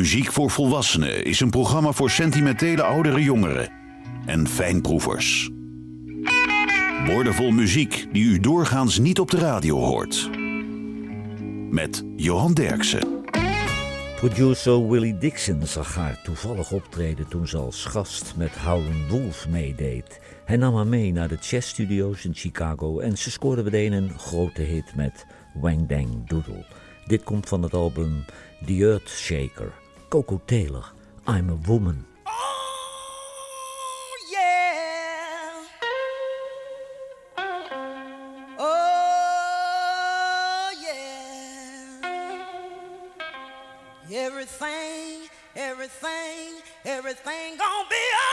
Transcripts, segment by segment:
Muziek voor Volwassenen is een programma voor sentimentele oudere jongeren en fijnproevers. Woordenvol muziek die u doorgaans niet op de radio hoort. Met Johan Derksen. Producer Willie Dixon zag haar toevallig optreden toen ze als gast met Howlin' Wolf meedeed. Hij nam haar mee naar de Chess Studios in Chicago en ze scoorde meteen een grote hit met Wang Dang Doodle. Dit komt van het album The Earth Shaker. Koko Taylor, I'm a Woman. Oh, oh, everything, everything, everything gonna be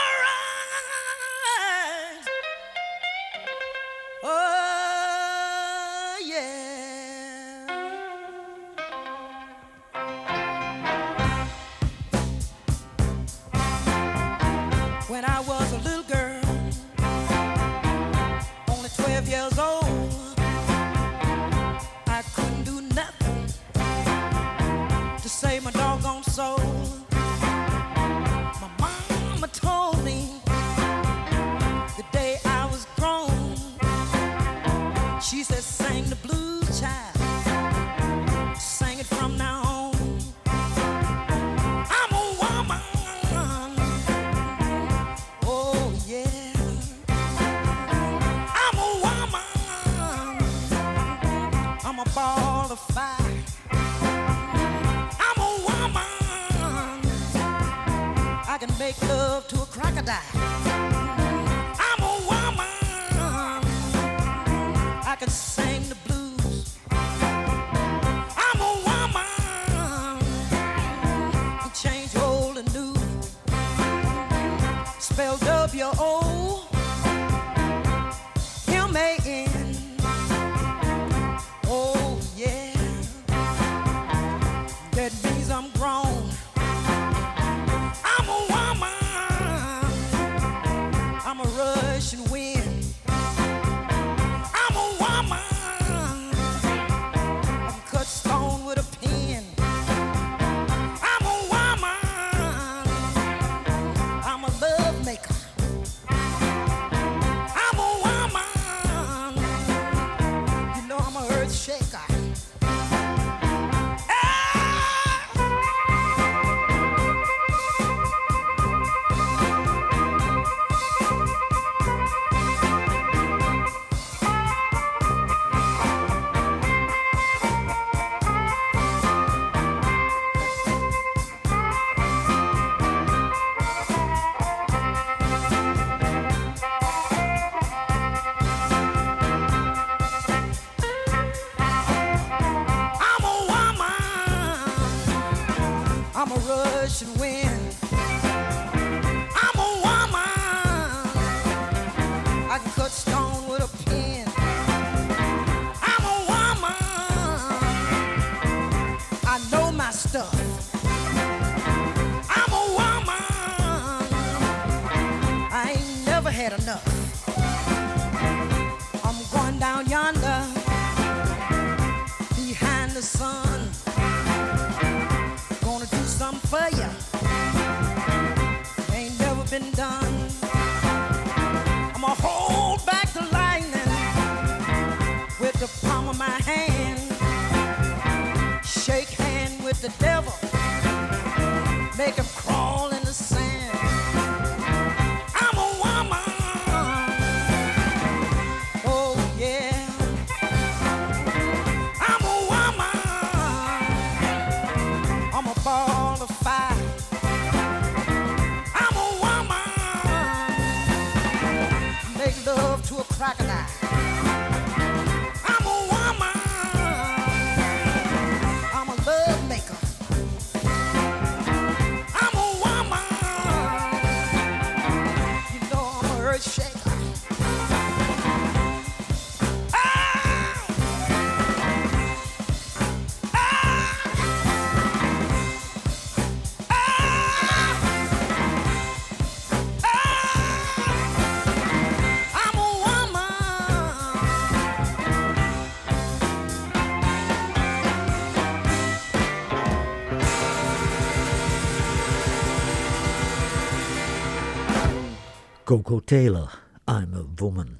Coco Taylor, I'm a Woman.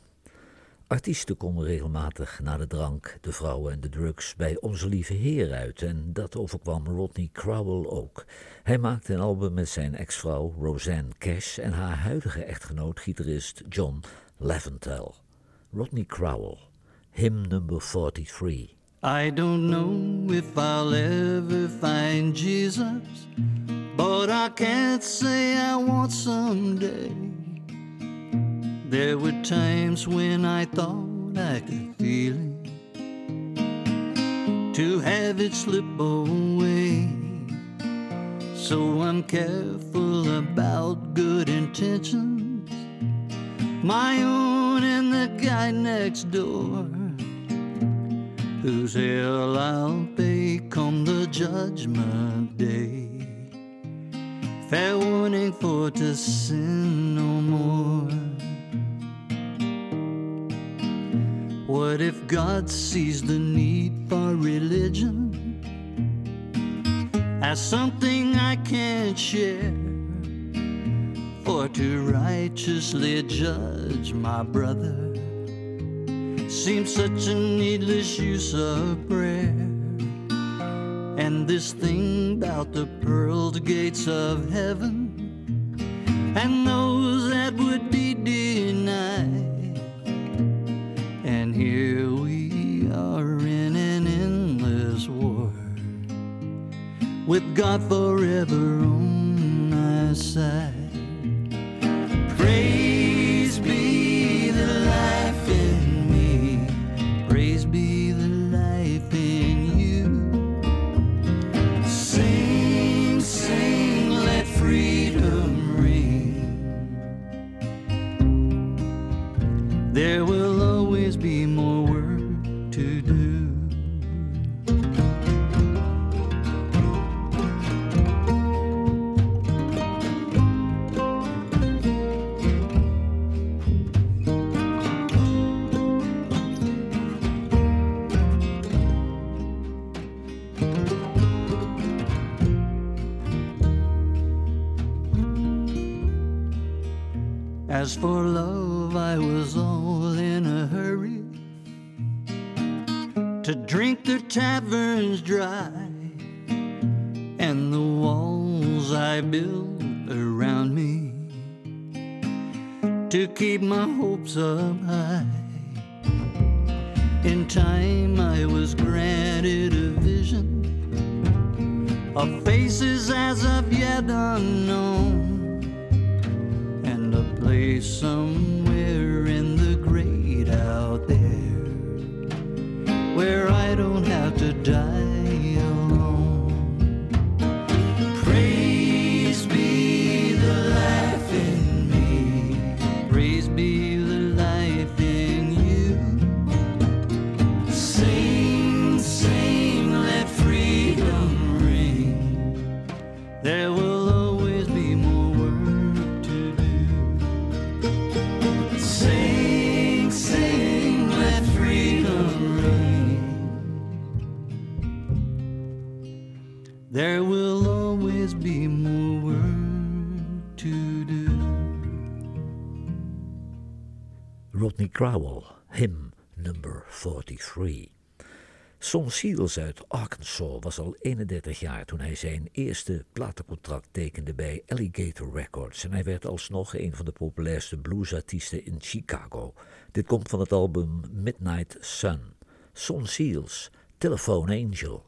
Artiesten komen regelmatig naar de drank, de vrouwen en de drugs bij Onze Lieve Heer uit en dat overkwam Rodney Crowell ook. Hij maakte een album met zijn ex-vrouw Roseanne Cash en haar huidige echtgenoot-gitarist John Leventhal. Rodney Crowell, hymn number 43. I don't know if I'll ever find Jesus, but I can't say I want someday. There were times when I thought I could feel it, to have it slip away. So I'm careful about good intentions, my own and the guy next door, whose hell I'll pay come the judgment day. Fair warning for to sin no more. What if God sees the need for religion as something I can't share? For to righteously judge my brother seems such a needless use of prayer. And this thing about the pearled gates of heaven and those with God forever on my side. As for love, I was all in a hurry to drink the taverns dry, and the walls I built around me to keep my hopes up high. In time, I was granted a vision of faces as of yet unknown somewhere Rodney Crowell, hymn number 43. Son Seals uit Arkansas was al 31 jaar toen hij zijn eerste platencontract tekende bij Alligator Records en hij werd alsnog een van de populairste bluesartiesten in Chicago. Dit komt van het album Midnight Sun. Son Seals, Telephone Angel.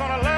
gonna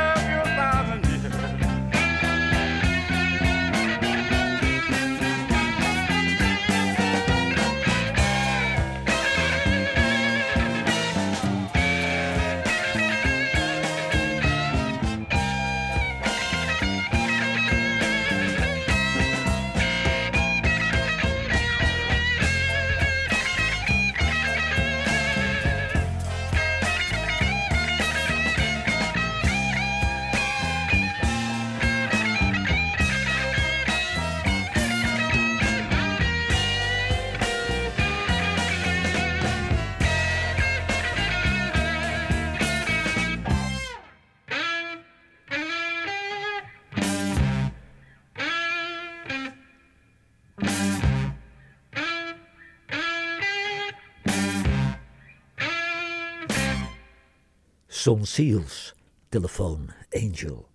Son Seals, telefoon Angel.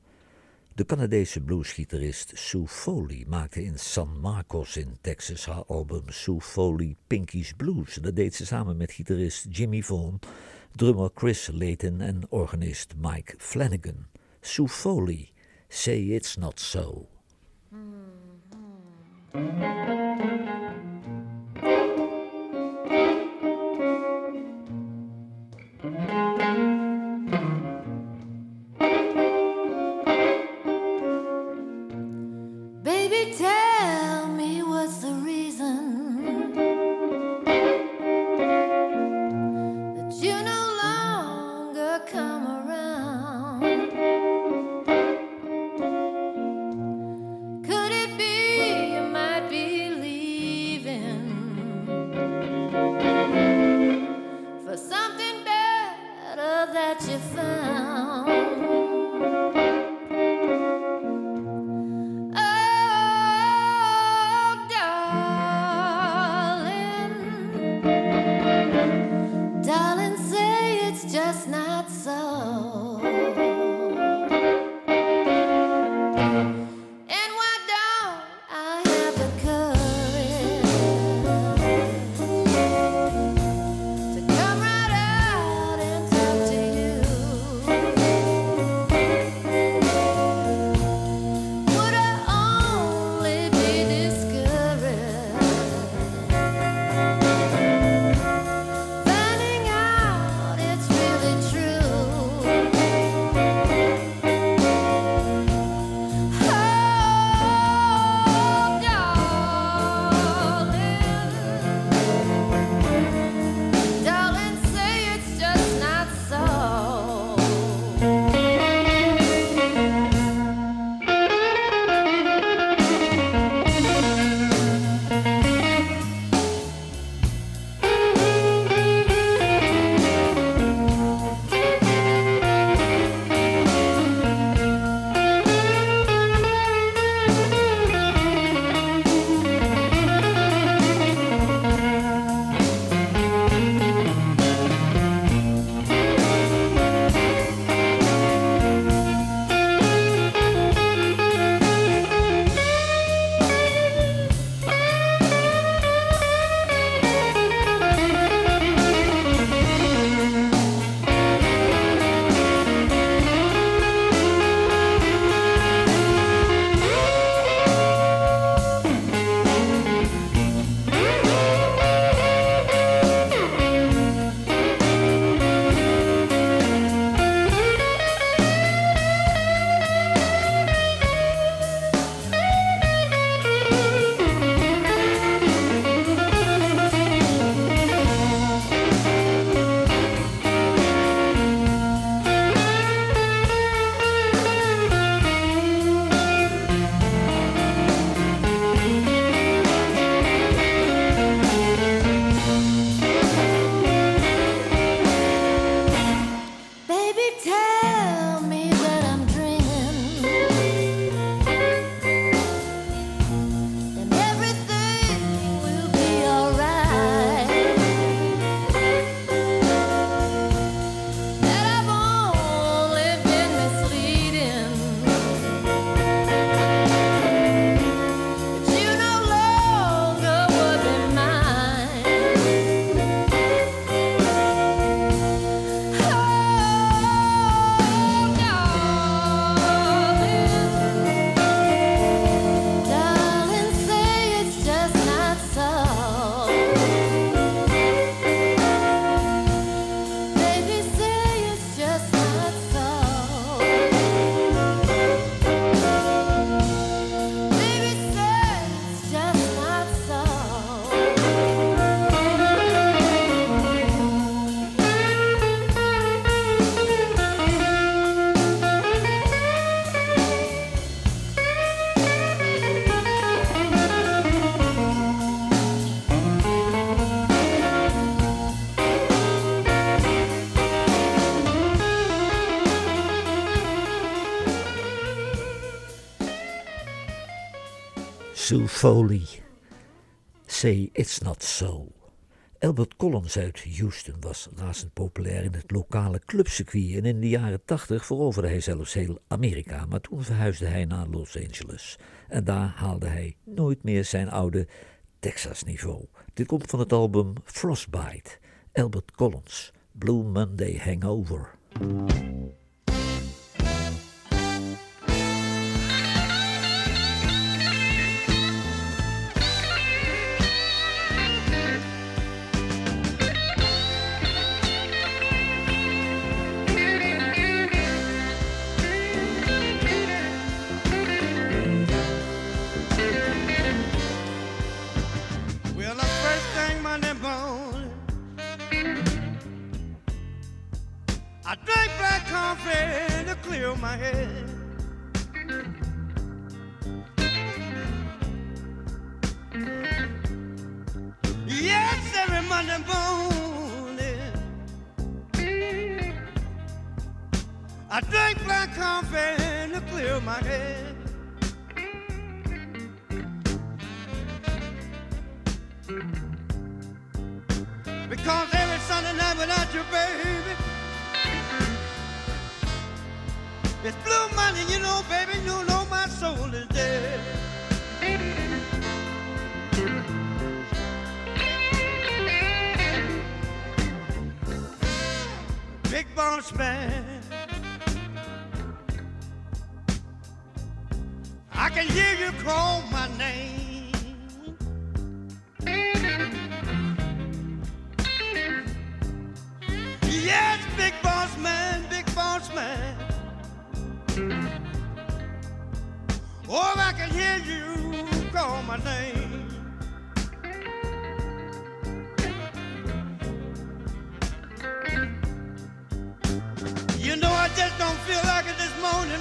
De Canadese bluesgitarist Sue Foley maakte in San Marcos in Texas haar album Sue Foley Pinky's Blues. Dat deed ze samen met gitarist Jimmy Vaughan, drummer Chris Layton en organist Mike Flanagan. Sue Foley, Say It's Not So. Hmm, hmm. day. Sue Foley. Say It's Not So. Albert Collins uit Houston was razend populair in het lokale clubcircuit en in de jaren 80 veroverde hij zelfs heel Amerika, maar toen verhuisde hij naar Los Angeles en daar haalde hij nooit meer zijn oude Texas niveau. Dit komt van het album Frostbite, Albert Collins, Blue Monday Hangover. Black to clear my head. Yes, every Monday morning, I drank black coffee to clear my head. Because every Sunday night without you, baby, it's blue money, you know, baby, you know my soul is dead. Big boss man, I can hear you call my name. Yes, big boss man, big boss man. Oh, I can hear you call my name. You know I just don't feel like it this morning,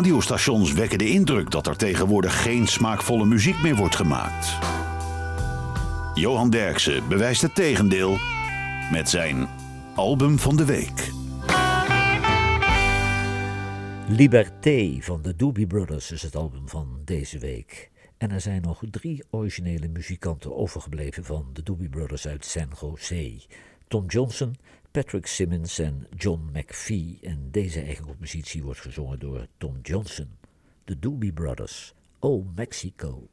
radiostations wekken de indruk dat er tegenwoordig geen smaakvolle muziek meer wordt gemaakt. Johan Derksen bewijst het tegendeel met zijn album van de week. Liberté van de Doobie Brothers is het album van deze week. En er zijn nog drie originele muzikanten overgebleven van de Doobie Brothers uit San Jose. Tom Johnson, Patrick Simmons en John McPhee. En deze eigen compositie wordt gezongen door Tom Johnson. De Doobie Brothers, Oh Mexico.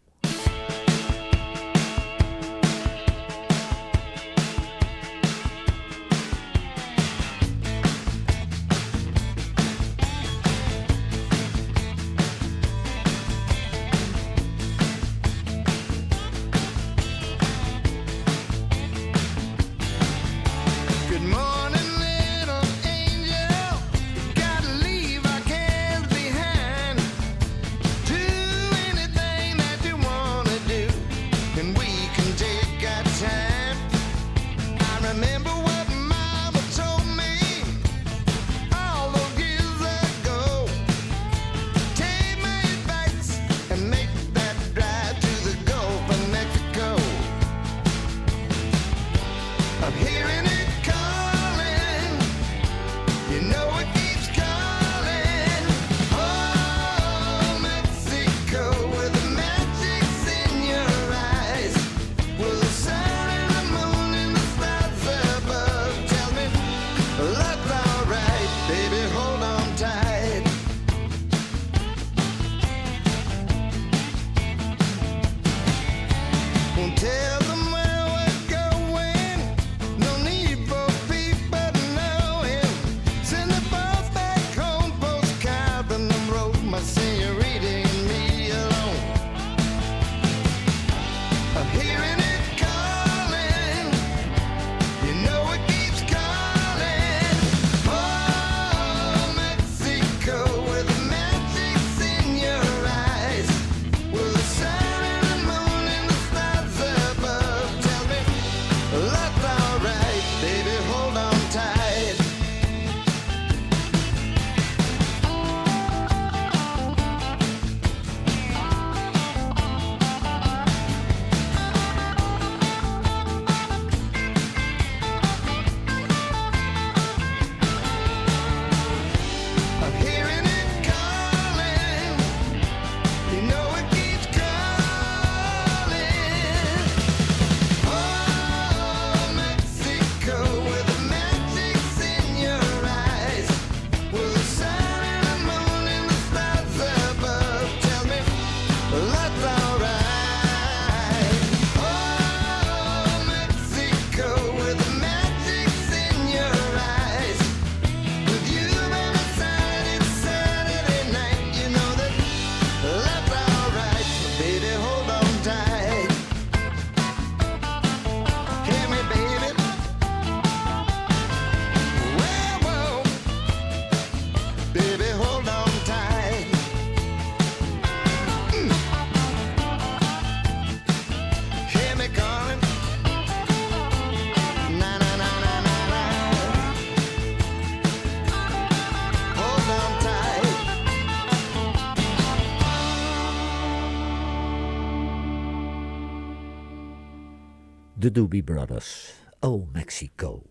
Doobie Brothers, Oh Mexico.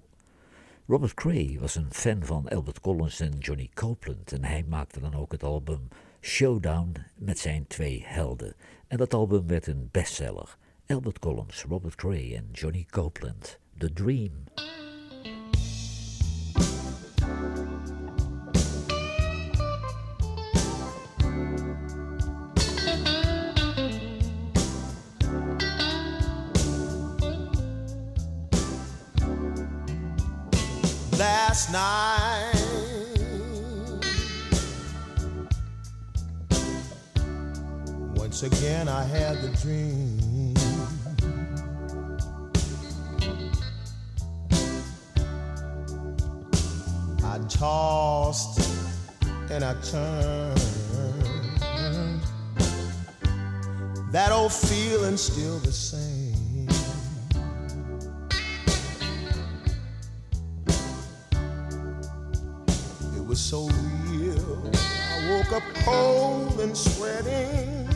Robert Cray was een fan van Albert Collins en Johnny Copeland en hij maakte dan ook het album Showdown met zijn twee helden. En dat album werd een bestseller. Albert Collins, Robert Cray en Johnny Copeland, The Dream. Last night. Once again, I had the dream. I tossed and I turned. That old feeling still the same. Was so real. I woke up cold and sweating.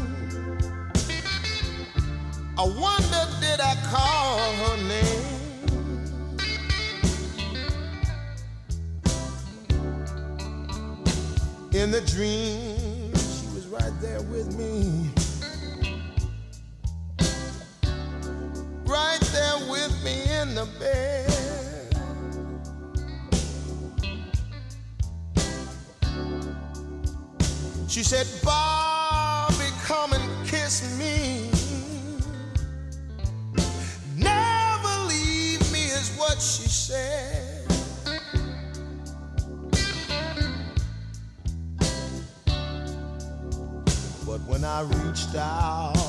I wonder did I call her name? In the dream, she was right there with me. Right there with me in the bed. She said, Bobby, come and kiss me. Never leave me, is what she said. But when I reached out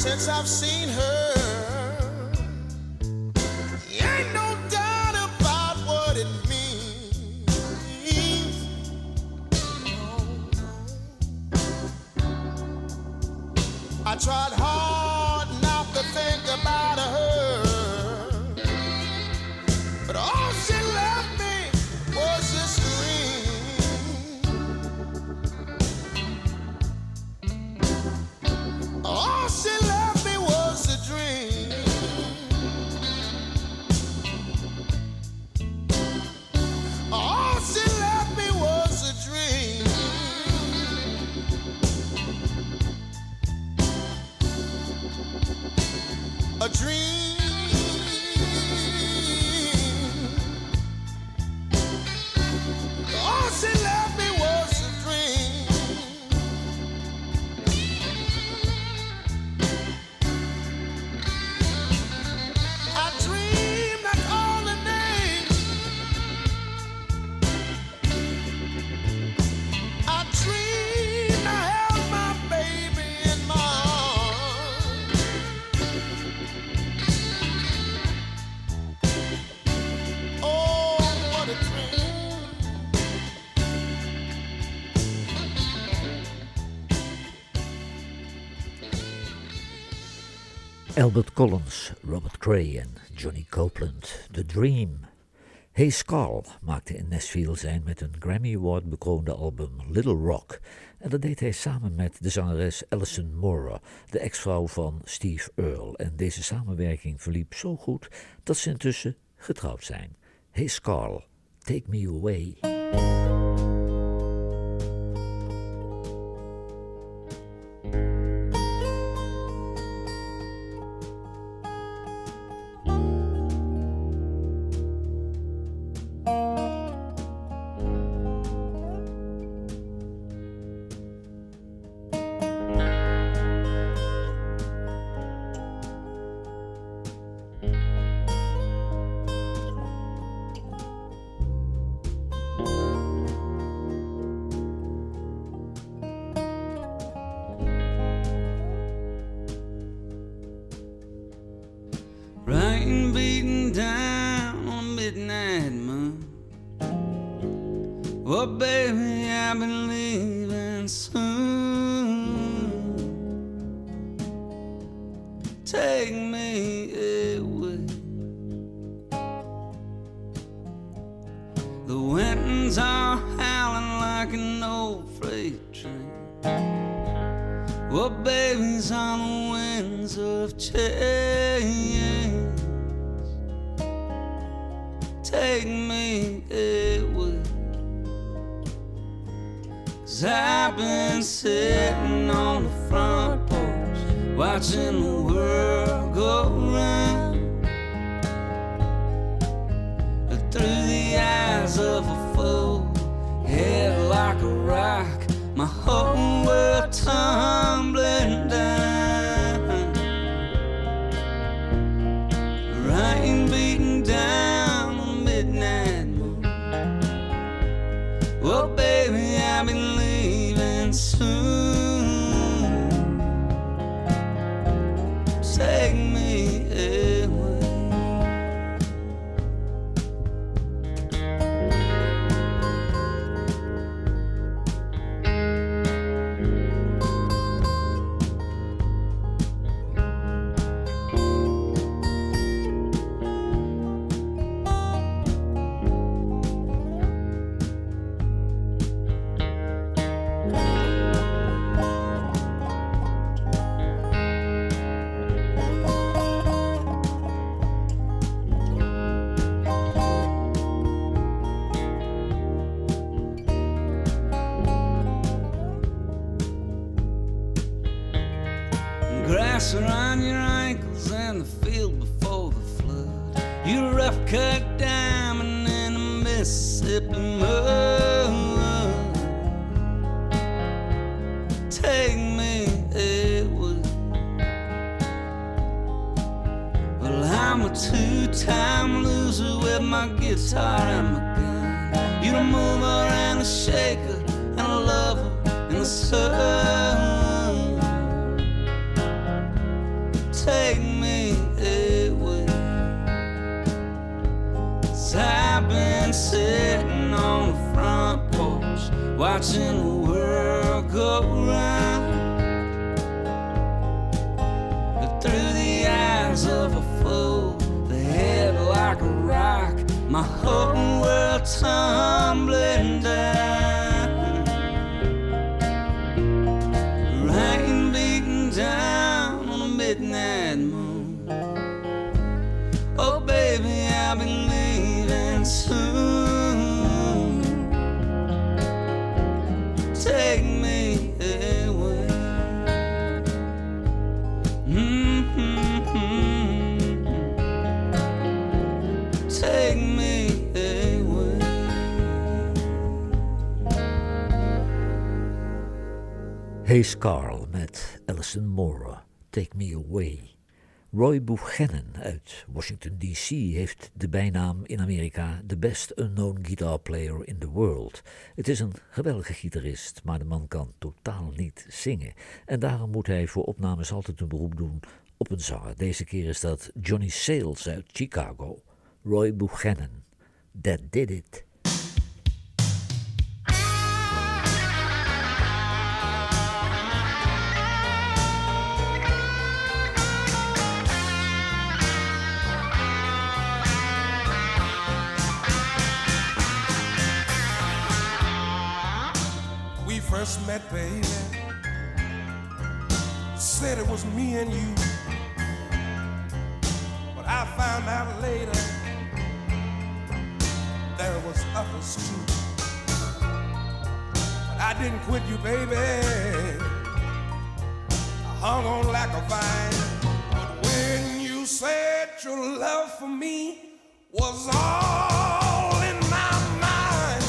since I've seen her. Albert Collins, Robert Cray en Johnny Copeland, The Dream. Hey Skull maakte in Nashville zijn met een Grammy Award bekroonde album Little Rock. En dat deed hij samen met de zangeres Alison Mora, de ex-vrouw van Steve Earle. En deze samenwerking verliep zo goed dat ze intussen getrouwd zijn. Hey Skull, Take Me Away. Freight train. Well, baby's on the winds of change. Take me away. Cause I've been sitting on the front porch, watching the world go round. Through the eyes of a fool, head like a rock, my whole world tumbling down. Rain beating down the midnight moon. Well, Grass around your ankles and the field before the flood. you're rough cut diamond in the Mississippi mud. Take me away. Well, I'm a two-time loser with my guitar and my gun. You're a mover and a shaker and a lover and the sun. Watching the world go round. But through the eyes of a fool, the head like a rock, my whole Hayes Carl met Alison Mora, Take Me Away. Roy Buchanan uit Washington DC heeft de bijnaam in Amerika The Best Unknown Guitar Player in the World. Het is een geweldige gitarist, maar de man kan totaal niet zingen. En daarom moet hij voor opnames altijd een beroep doen op een zanger. Deze keer is dat Johnny Sales uit Chicago. Roy Buchanan, That Did It. First met, baby. Said it was me and you. But I found out later there was others too. But I didn't quit you, baby. I hung on like a vine. But when you said your love for me was all in my mind,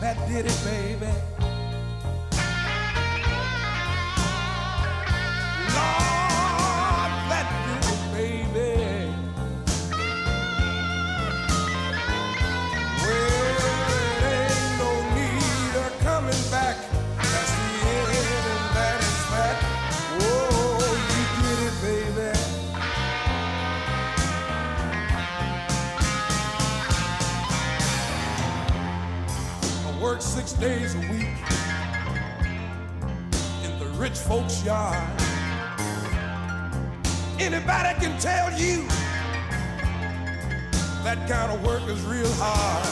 that did it, baby. Six days a week in the rich folks' yard. Anybody can tell you that kind of work is real hard.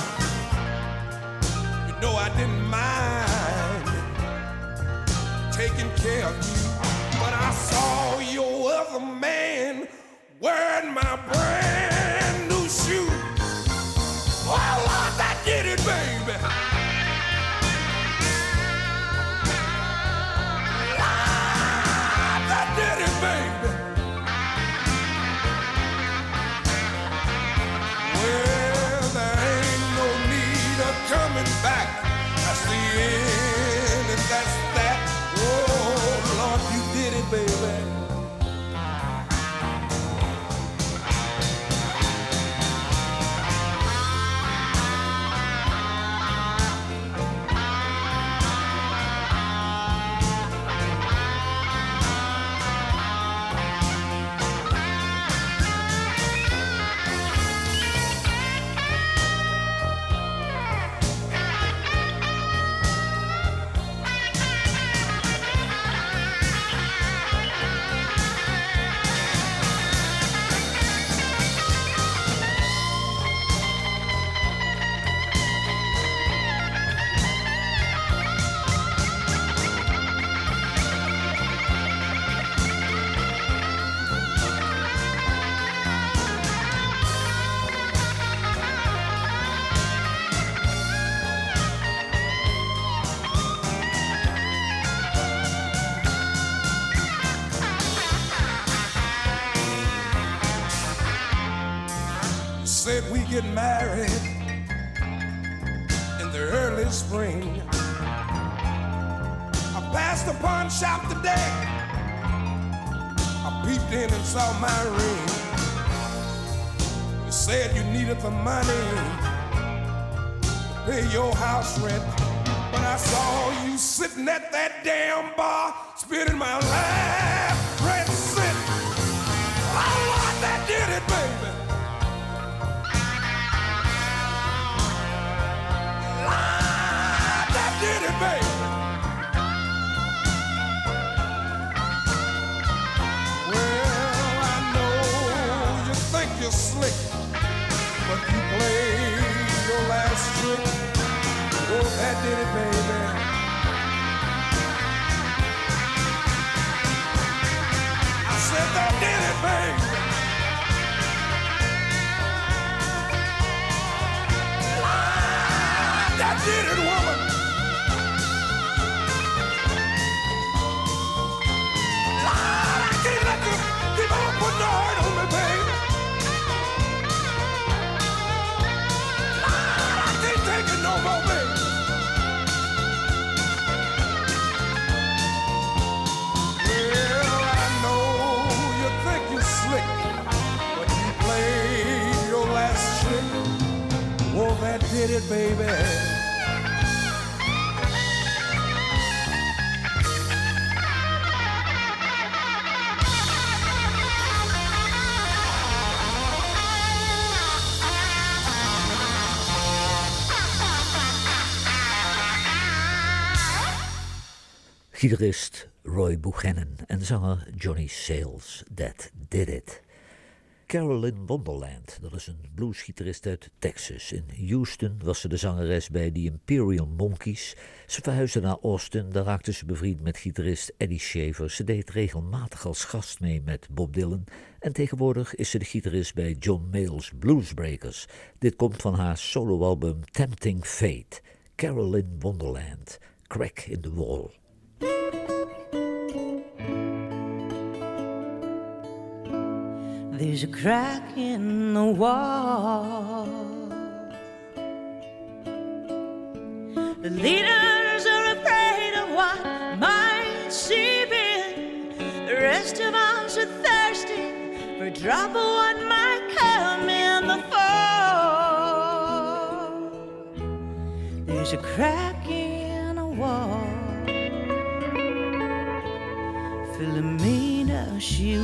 You know I didn't mind taking care of you, but I saw your other man wearing my brand back. Get married in the early spring. I passed the pawn shop today. I peeped in and saw my ring. You said you needed the money to pay your house rent. But I saw you sitting at that damn bar, spitting my last played your last trick. Oh, that did it, baby. I said that did it, baby. That did it, woman. Lord, I can't let you keep on putting the hurt Did it, baby. Gitarist Roy Buchanan en zanger Johnny Sayles, That Did It. Carolyn Wonderland, dat is een bluesgitarist uit Texas. In Houston was ze de zangeres bij The Imperial Monkeys. Ze verhuisde naar Austin, daar raakte ze bevriend met gitarist Eddie Shaver. Ze deed regelmatig als gast mee met Bob Dylan. En tegenwoordig is ze de gitarist bij John Mayall's Bluesbreakers. Dit komt van haar soloalbum Tempting Fate. Carolyn Wonderland, Crack in the Wall. There's a crack in the wall. The leaders are afraid of what might seep in. The rest of us are thirsty for of what might come in the fall. There's a crack in the wall. Philomena, she